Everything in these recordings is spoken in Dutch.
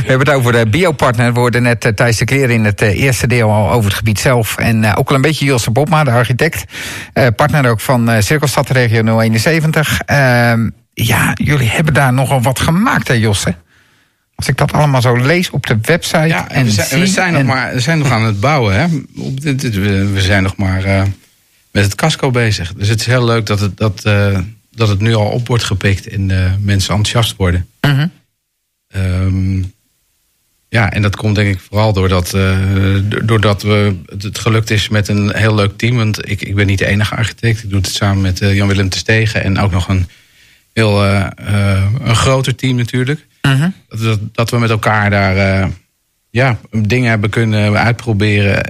We hebben het over de biopartner. We hoorden net uh, Thijs de Kleer in het uh, eerste deel al over het gebied zelf. En ook al een beetje Josse Bobma, de architect. partner ook van uh, Cirkelstad Regio 071. Ehm, ja, jullie hebben daar nogal wat gemaakt, hè Josse? Als ik dat allemaal zo lees op de website. Ja, en, we zijn, we zijn, nog, maar, we zijn nog aan het bouwen. Hè? We zijn nog maar uh, met het casco bezig. Dus het is heel leuk dat het, dat, uh, dat het nu al op wordt gepikt en uh, mensen enthousiast worden. Uh -huh. um, ja, en dat komt denk ik vooral doordat, doordat we, het gelukt is met een heel leuk team. Want ik, ik ben niet de enige architect. Ik doe het samen met Jan-Willem Stegen en ook nog een heel een groter team natuurlijk. -huh. dat, dat, we met elkaar daar ja, dingen hebben kunnen uitproberen.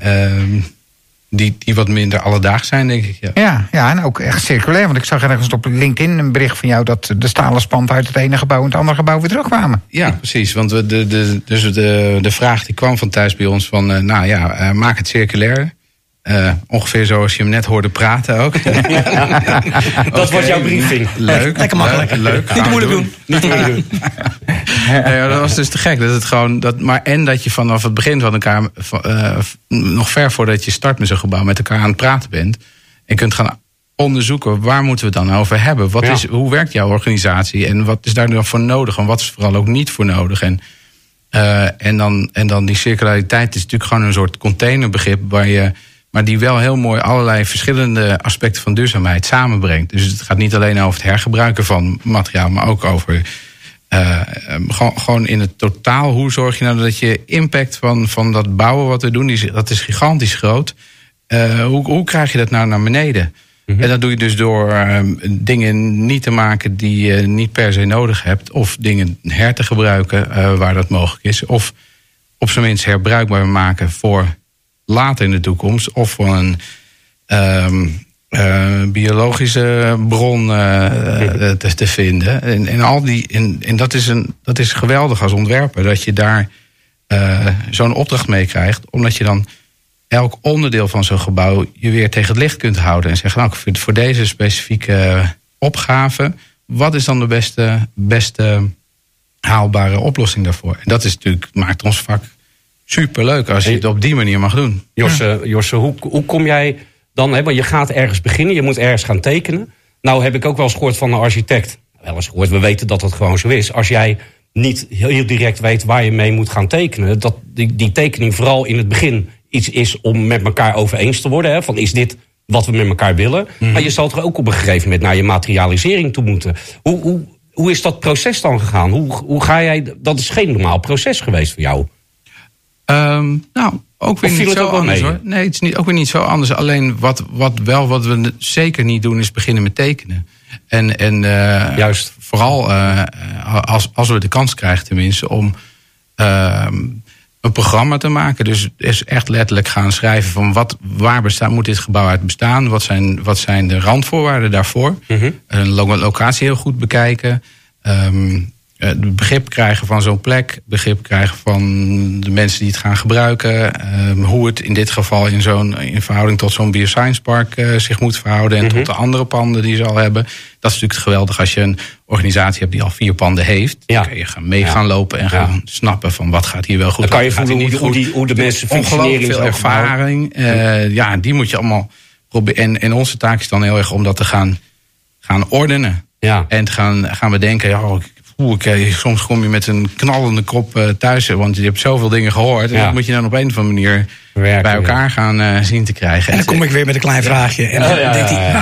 Die, die wat minder alledaags zijn, denk ik. Ja. ja. Ja, en ook echt circulair. Want ik zag ergens op LinkedIn een bericht van jou... dat de stalen spand uit het ene gebouw in het andere gebouw weer terugkwamen. Ja, precies. Want we, de, de, dus de, de vraag die kwam van thuis bij ons van... Uh, nou ja, uh, maak het circulair. Uh, ongeveer zoals je hem net hoorde praten ook. dat wordt jouw briefing. Leuk. Lekker makkelijk. Leuk. leuk. Niet moeilijk doen. Niet moeilijk doen. ja, dat was dus te gek. Dat het gewoon, dat, maar en dat je vanaf het begin van elkaar, uh, nog ver voordat je start met zo'n gebouw, met elkaar aan het praten bent. En kunt gaan onderzoeken waar moeten we het dan over hebben. Wat ja. is, hoe werkt jouw organisatie en wat is daar dan voor nodig en wat is vooral ook niet voor nodig. En, uh, en, dan, en dan die circulariteit is natuurlijk gewoon een soort containerbegrip waar je maar die wel heel mooi allerlei verschillende aspecten van duurzaamheid samenbrengt. Dus het gaat niet alleen over het hergebruiken van materiaal, maar ook over uh, gewoon, gewoon in het totaal. Hoe zorg je nou dat je impact van, van dat bouwen wat we doen, die, dat is gigantisch groot. Uh, hoe, hoe krijg je dat nou naar beneden? Mm -hmm. En dat doe je dus door uh, dingen niet te maken die je niet per se nodig hebt. Of dingen her te gebruiken waar dat mogelijk is. Of op zijn minst herbruikbaar maken voor later in de toekomst. Of voor een um, uh, biologische bron uh, te, te, vinden. En, en, al die, en, en dat, is een, dat is geweldig als ontwerper. Dat je daar uh, zo'n opdracht mee krijgt. Omdat je dan elk onderdeel van zo'n gebouw je weer tegen het licht kunt houden. En zeggen, nou, voor deze specifieke opgave... wat is dan de beste, beste haalbare oplossing daarvoor? En dat is natuurlijk, maakt ons vak superleuk als je het op die manier mag doen. Josse, Josse hoe, hoe kom jij dan... Hè, want je gaat ergens beginnen, je moet ergens gaan tekenen. Nou heb ik ook wel eens gehoord van een architect. Wel eens gehoord, we weten dat dat gewoon zo is. Als jij niet heel direct weet waar je mee moet gaan tekenen... dat die, die tekening vooral in het begin iets is om met elkaar over eens te worden. Hè, van is dit wat we met elkaar willen? Mm. Maar je zal er ook op een gegeven moment naar je materialisering toe moeten. Hoe, hoe, hoe is dat proces dan gegaan? Hoe, hoe ga jij... Dat is geen normaal proces geweest voor jou. Um, nou, ook weer niet zo anders hoor. Nee, het is niet, ook weer niet zo anders. Alleen wat, wat wel, wat we zeker niet doen, is beginnen met tekenen. En, en uh, juist vooral uh, als, als we de kans krijgen, tenminste, om uh, een programma te maken. Dus is echt letterlijk gaan schrijven van wat, waar bestaat, moet dit gebouw uit bestaan? Wat zijn, wat zijn de randvoorwaarden daarvoor? Mm -hmm. Een locatie heel goed bekijken. Um, het eh, begrip krijgen van zo'n plek, begrip krijgen van de mensen die het gaan gebruiken, uh, hoe het in dit geval in, zo'n, in verhouding tot zo'n bioscience park uh, zich moet verhouden en mm -hmm. tot de andere panden die ze al hebben. Dat is natuurlijk geweldig als je een organisatie hebt die al vier panden heeft. Ja. Dan kun je gaan mee ja. gaan lopen en gaan snappen van wat gaat hier wel goed. Dan kan je voelen hoe, hoe, die, hoe de mensen functioneren. veel ervaring. Uh, ja, die moet je allemaal proberen. En, en onze taak is dan heel erg om dat te gaan, gaan ordenen. Ja. En te gaan, gaan bedenken, ja, oh, Oeh, soms kom je met een knallende kop uh, thuis, want je hebt zoveel dingen gehoord. En ja. dat moet je dan op een of andere manier Werken, bij elkaar ja. gaan uh, zien te krijgen. En dan kom ik weer met een klein vraagje. En dan oh, ja, denkt hij...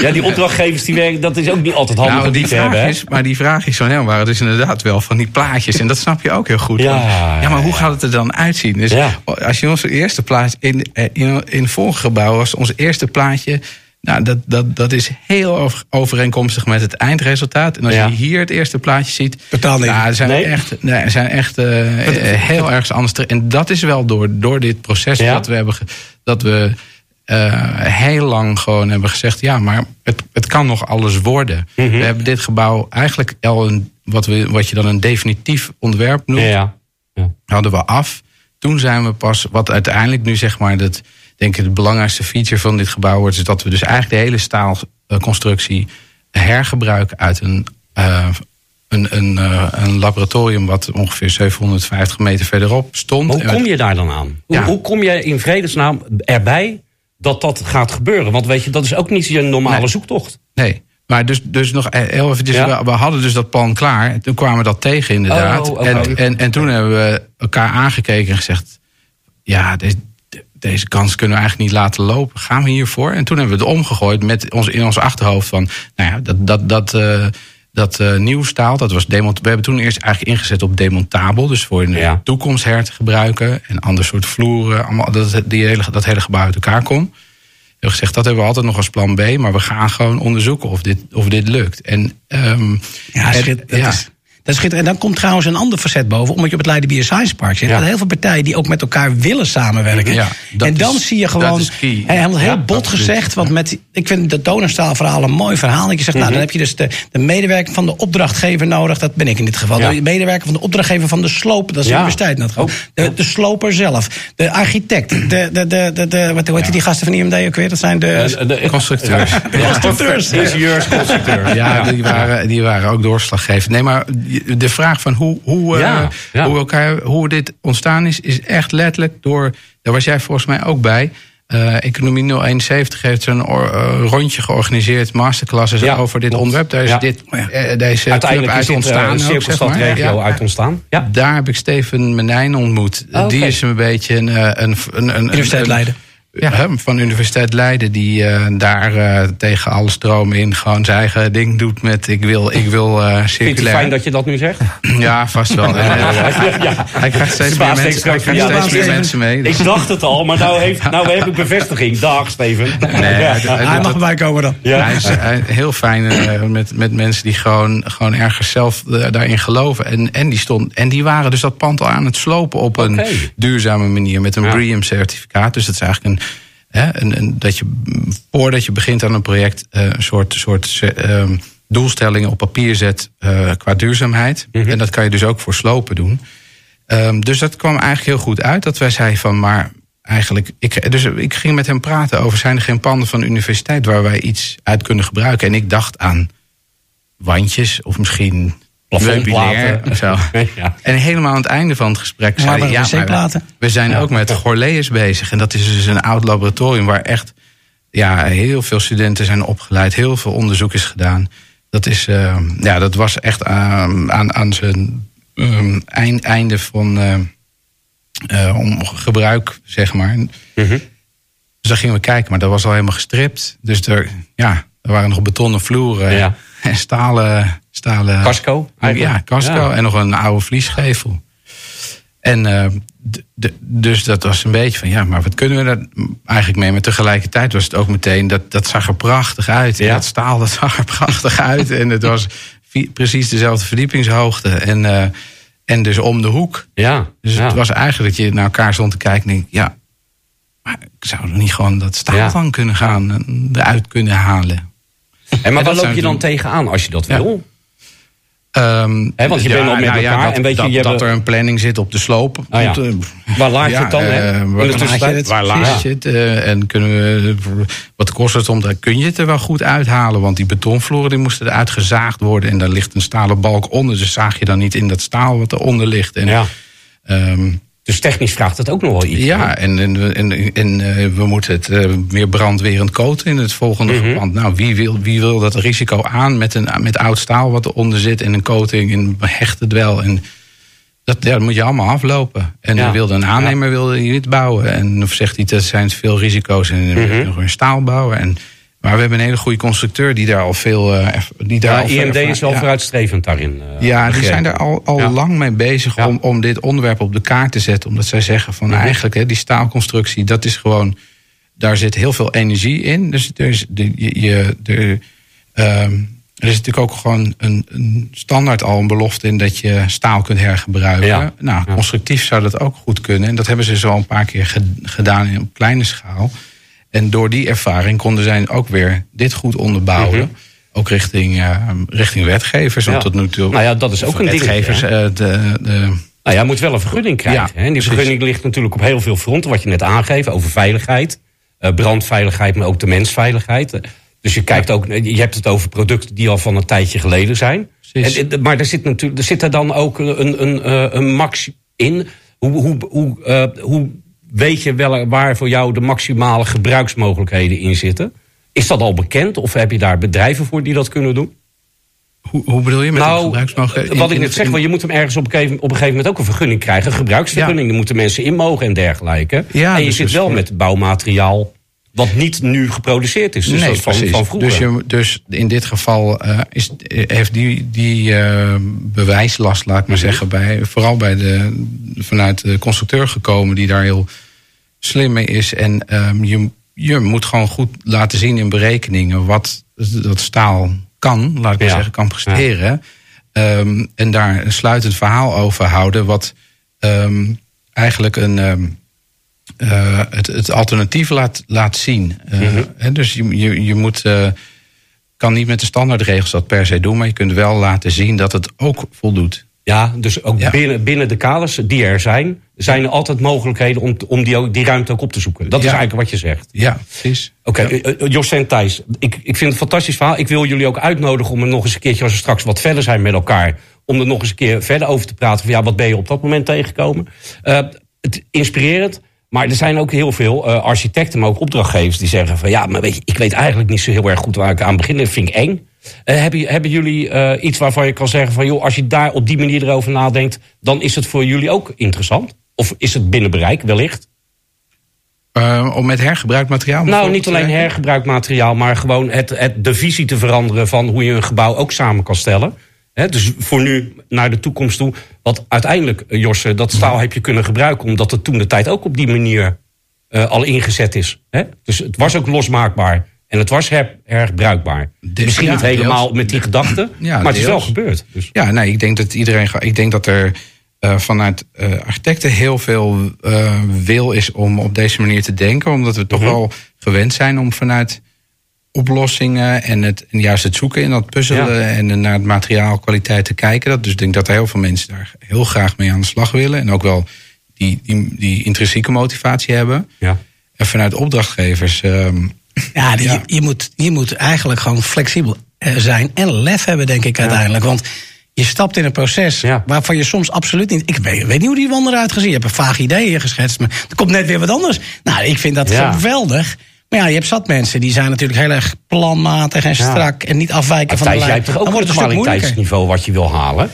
ja, die opdrachtgevers die werken, dat is ook niet altijd handig nou, die te hebben. Is, maar die vraag is zo heel waar. Het is inderdaad wel van die plaatjes. En dat snap je ook heel goed. Ja, maar hoe gaat het er dan uitzien? Dus als je onze eerste plaatje... In, eh, in, in het vorige gebouw was ons eerste plaatje nou, dat, dat, dat is heel overeenkomstig met het eindresultaat. En als ja. je hier het eerste plaatje ziet. Nou, zijn nee. echt, nee, zijn echt uh, heel erg anders. En dat is wel door, door dit proces ja. dat we hebben. Dat we uh, heel lang gewoon hebben gezegd: ja, maar het, het kan nog alles worden. Mm -hmm. We hebben dit gebouw eigenlijk al een, wat, we, wat je dan een definitief ontwerp noemt. Ja, ja. Hadden we af. Toen zijn we pas, wat uiteindelijk nu zeg maar dat denk ik het belangrijkste feature van dit gebouw wordt... is dat we dus eigenlijk de hele staalconstructie hergebruiken uit een uh, een, een, eh, een laboratorium wat ongeveer 750 meter verderop stond. Hoe kom je daar dan aan? Hoe, Ja. hoe kom je in vredesnaam erbij dat dat gaat gebeuren? Want weet je, dat is ook niet je normale Nee. zoektocht. Nee. Maar dus, dus nog heel even, Ja. we, we hadden dus dat plan klaar. En Toen kwamen we dat tegen inderdaad. Oh, en, en, en toen hebben we elkaar aangekeken en gezegd... ja, deze, deze kans kunnen we eigenlijk niet laten lopen. Gaan we hiervoor? En toen hebben we het omgegooid met ons, in ons achterhoofd van... nou ja, dat, dat, dat, eh, dat eh, nieuwstaal, dat was demont we hebben toen eerst eigenlijk ingezet op demontabel. Dus voor in de Ja. toekomst her te gebruiken. En ander soort vloeren, allemaal, dat, die hele, dat hele gebouw uit elkaar kon. We hebben gezegd, dat hebben we altijd nog als plan B. Maar we gaan gewoon onderzoeken of dit, of dit lukt. En, ehm, Ja, het- schit- dat ja. is... Dat is schitterend. En dan komt trouwens een ander facet boven, omdat je op het Leiden Bier Science Park zit. Ja. Er heel veel partijen die ook met elkaar willen samenwerken. Ja, en dan is- zie je gewoon, heel Ja, bot gezegd, want met, ik vind de donorstaalverhaal een mooi verhaal. Dat je zegt, nou, dan heb je dus de, de medewerker van de opdrachtgever nodig, dat ben ik in dit geval. Ja. De medewerker van de opdrachtgever van de sloop, dat is de universiteit dat. Ook. De, de sloper zelf, de architect, de, de, de, de, de wat hoe heet die gasten van IMD ook weer? Dat zijn de... Eh, de- Constructeurs. Ja. Constructeurs. Ingenieurs, constructeurs. Ja, die waren, die waren ook doorslaggevend. Nee, maar de vraag van hoe, hoe, eh, ja. hoe, elkaar, hoe dit ontstaan is, is echt letterlijk door. Daar was jij volgens mij ook bij. Eh, Economie 071 heeft een eh, rondje georganiseerd, masterclasses Ja, over dit onderwerp. Daar is Ja. dit, Oh deze Uiteindelijk uit dit ontstaan. ook, zeg maar. Ja. uit ontstaan. Ja. Daar heb ik Steven Menijn ontmoet. Oh, oké. Die is een beetje een. een, een, een Universiteit een- Leiden. Ja, hè, van de Universiteit Leiden, die eh, daar eh, tegen alle stromen in gewoon zijn eigen ding doet met ik wil, ik wil eh Vindt u circulair. fijn dat je dat nu zegt? Ja, vast wel. Ja, ja. Hij krijgt steeds meer mensen, hij krijgt steeds meer mee. Dus- Ik dacht het al, maar nou, heeft, nou heb ik bevestiging. Dag, Steven. Nee, Ja. hij- hij mag erbij komen dan. Ja. Hij is hij- heel fijn eh, met, met mensen die gewoon, gewoon ergens zelf daarin geloven. En, en, die stond, en die waren dus dat pand al aan het slopen op een duurzame manier. Met een Ja. BREEAM-certificaat. Dus dat is eigenlijk een, hè, een, dat je voordat je begint aan een project eh, een soort, soort eh, ehm, doelstellingen op papier zet eh, qua duurzaamheid. Mhm. En dat kan je dus ook voor slopen doen. Ehm, dus dat kwam eigenlijk heel goed uit. Dat wij zeiden van, maar eigenlijk... Ik, dus ik ging met hem praten over... zijn er geen panden van de universiteit... waar wij iets uit kunnen gebruiken? En ik dacht aan wandjes of misschien Plafondplaten. zo. Ja. En helemaal aan het einde van het gesprek zei hij... Ja, we, we zijn ook met Gorleus bezig. En dat is dus een oud laboratorium... waar echt ja, heel veel studenten zijn opgeleid. Heel veel onderzoek is gedaan. Dat, is, eh, ja, dat was echt aan, aan, aan zijn ehm, eind, einde van eh, eh, om gebruik, zeg maar. Mhm. Dus daar gingen we kijken, maar dat was al helemaal gestript. Dus er, ja, er waren nog betonnen vloeren Ja. en stalen... stalen Casco, Ja, casco Ja. en nog een oude vliesgevel. En eh, dus dat was een beetje van, ja, maar wat kunnen we daar eigenlijk mee? Maar tegelijkertijd was het ook meteen, dat, dat zag er prachtig uit. En Ja. dat staal, dat zag er prachtig uit. En het was precies dezelfde verdiepingshoogte. En, eh, en dus om de hoek. Ja. Dus ja. het was eigenlijk dat je naar elkaar stond te kijken en denk, ja, maar ik zou er niet gewoon dat staal Ja. van kunnen gaan, en eruit kunnen halen. En maar En dat loop je dan doen. tegenaan als je dat wil? Ehm, want je bent al met elkaar dat, en weet je, dat, je dat hebt- er een planning zit op de sloop. Ah, ja. Eh, Waar laat je het dan? eh, hè? Waar, laat je het? waar laat je het? eh, en kunnen we, wat kost het om, daar kun je het er wel goed uithalen? Want die betonvloeren die moesten eruit gezaagd worden. En daar ligt een stalen balk onder. Dus zaag je dan niet in dat staal wat eronder ligt. En, Ja. Dus technisch vraagt het ook nog wel iets. ja, en, en, en, en eh, we moeten het eh, weer brandwerend coaten in het volgende Mhm. verband. Nou, wie wil, wie wil dat risico aan met, een, met oud staal wat eronder zit en een coating en hecht het wel. En dat, ja, dat moet je allemaal aflopen. En Ja. wilde een aannemer wilde hier niet bouwen. En of zegt hij dat zijn veel risico's en dan wil je Mhm. nog een staal bouwen. En, maar we hebben een hele goede constructeur die daar al veel. eh, die daar Ja, al IMD is wel ja. vooruitstrevend daarin. eh, Ja, die begrepen. zijn er al, al Ja. lang mee bezig om, om dit onderwerp op de kaart te zetten. Omdat zij zeggen van Mhm. eigenlijk, hè, die staalconstructie, dat is gewoon. Daar zit heel veel energie in. Dus er is, de, je, de, ehm, er is natuurlijk ook gewoon een, een standaard al een belofte in dat je staal kunt hergebruiken. Ja. Nou, constructief zou dat ook goed kunnen. En dat hebben ze zo een paar keer ge- gedaan in op kleine schaal. En door die ervaring konden zij ook weer dit goed onderbouwen. Mhm. Ook richting, eh, richting wetgevers. Want Ja. tot nu toe. Nou ja, dat is ook een dingetje, wetgevers. eh, de, de, Nou ja, moet wel een vergunning krijgen. Ja? En die vergunning ligt natuurlijk op heel veel fronten, wat je net aangeeft, over veiligheid, eh, brandveiligheid, maar ook de mensveiligheid. Dus je kijkt ook, je hebt het over producten die al van een tijdje geleden zijn. En, maar er zit, natuurlijk, er zit er dan ook een, een, een max in. Hoe, hoe, hoe, hoe weet je wel waar voor jou de maximale gebruiksmogelijkheden in zitten? Is dat al bekend of heb je daar bedrijven voor die dat kunnen doen? Hoe, hoe bedoel je met Nou, gebruiksmogelijkheid? wat ik In- net zeg, want je moet hem ergens op een, gegeven, op een gegeven moment ook een vergunning krijgen. Een gebruiksvergunning, Ja. daar moeten mensen in mogen en dergelijke. Ja, en je dus zit dus wel met bouwmateriaal wat niet nu geproduceerd is. Dus dat is van, vroeger. Dus, je, dus in dit geval eh, is, heeft die, die eh, bewijslast, laat ik maar Mhm. zeggen, bij, vooral bij de, vanuit de constructeur gekomen, die daar heel slim mee is. En ehm, je, je moet gewoon goed laten zien in berekeningen wat dat staal kan, laat ik maar Ja. zeggen, kan presteren. Ehm, en daar een sluitend verhaal over houden, wat ehm, eigenlijk een. Eh, het, het alternatief laat, laat zien. Eh, Mhm. hè, dus je, je, je moet, eh, kan niet met de standaardregels dat per se doen, maar je kunt wel laten zien dat het ook voldoet. Ja, dus ook Ja. Binnen, binnen de kaders die er zijn, zijn er altijd mogelijkheden om, om die, die ruimte ook op te zoeken. Dat is eigenlijk wat je zegt. Ja, precies. Oké, Ja. eh, Jos en Thijs, ik, ik vind het een fantastisch verhaal. Ik wil jullie ook uitnodigen om er nog eens een keertje, als we straks wat verder zijn met elkaar, om er nog eens een keer verder over te praten. Van ja, wat ben je op dat moment tegengekomen? Het inspirerend. Maar er zijn ook heel veel eh, architecten, maar ook opdrachtgevers die zeggen van ja, maar weet je, ik weet eigenlijk niet zo heel erg goed waar ik aan begin. Dat vind ik eng. Eh, hebben, hebben jullie eh, iets waarvan je kan zeggen van joh, als je daar op die manier erover nadenkt, dan is het voor jullie ook interessant? Of is het binnen bereik, wellicht? Om met hergebruikt materiaal. Nou, niet alleen hergebruikt materiaal, maar gewoon het, het, de visie te veranderen van hoe je een gebouw ook samen kan stellen. Dus voor nu naar de toekomst toe. Want uiteindelijk, eh, Josse, dat staal heb je kunnen gebruiken omdat het toen de tijd ook op die manier eh, al ingezet is. Dus het was ook losmaakbaar en het was her, herbruikbaar. De- Misschien ja, niet helemaal deels. met die gedachte, Ja, maar het is wel gebeurd. Dus. Ja, nee, ik denk dat iedereen. Ik denk dat er eh, vanuit architecten heel veel wil is om op deze manier te denken. Omdat we toch Mhm. wel gewend zijn om vanuit oplossingen en, het, en juist het zoeken in dat puzzelen Ja. en naar het materiaalkwaliteit te kijken. Dat, dus ik denk dat er heel veel mensen daar heel graag mee aan de slag willen. En ook wel die, die, die intrinsieke motivatie hebben. Ja. En vanuit opdrachtgevers. ehm, Ja, die- Ja. Je, je moet, je moet eigenlijk gewoon flexibel eh, zijn en lef hebben, denk ik uiteindelijk. Want je stapt in een proces Ja. waarvan je soms absoluut niet. Ik weet, weet niet hoe die wand eruit gezien. Je hebt een vaag idee hier geschetst, maar er komt net weer wat anders. Nou, ik vind dat Ja. geweldig. Maar ja, je hebt zat mensen die zijn natuurlijk heel erg planmatig en Ja. strak en niet afwijken Maar van de jij lijn. hebt toch ook Dan wordt een het een stuk moeilijker. kwaliteitsniveau wat je wil halen?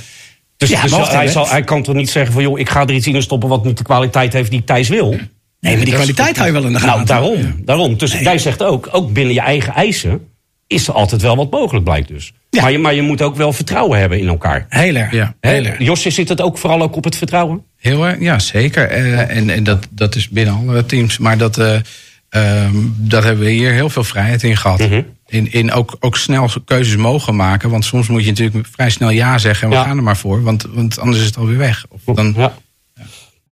Dus, Ja, dus hij, zal, hij kan toch niet zeggen van joh, ik ga er iets in stoppen wat niet de kwaliteit heeft die Thijs wil? Nee, maar die kwaliteit hou je wel in de gaten. Nou, daarom. daarom. Dus jij zegt ook, ook binnen je eigen eisen is er altijd wel wat mogelijk, blijkt dus. Ja. Maar, je, maar je moet ook wel vertrouwen hebben in elkaar. Heel erg. Ja. Heel erg. Josje, zit het ook vooral ook op het vertrouwen? Heel erg, ja, zeker. Eh, en en dat, dat is binnen alle teams. Maar dat, eh, ehm, dat hebben we hier heel veel vrijheid in gehad. Mhm. In, in ook, ook snel keuzes mogen maken. Want soms moet je natuurlijk vrij snel ja zeggen en we Ja. gaan er maar voor. Want, want anders is het alweer weg. Of dan, Ja.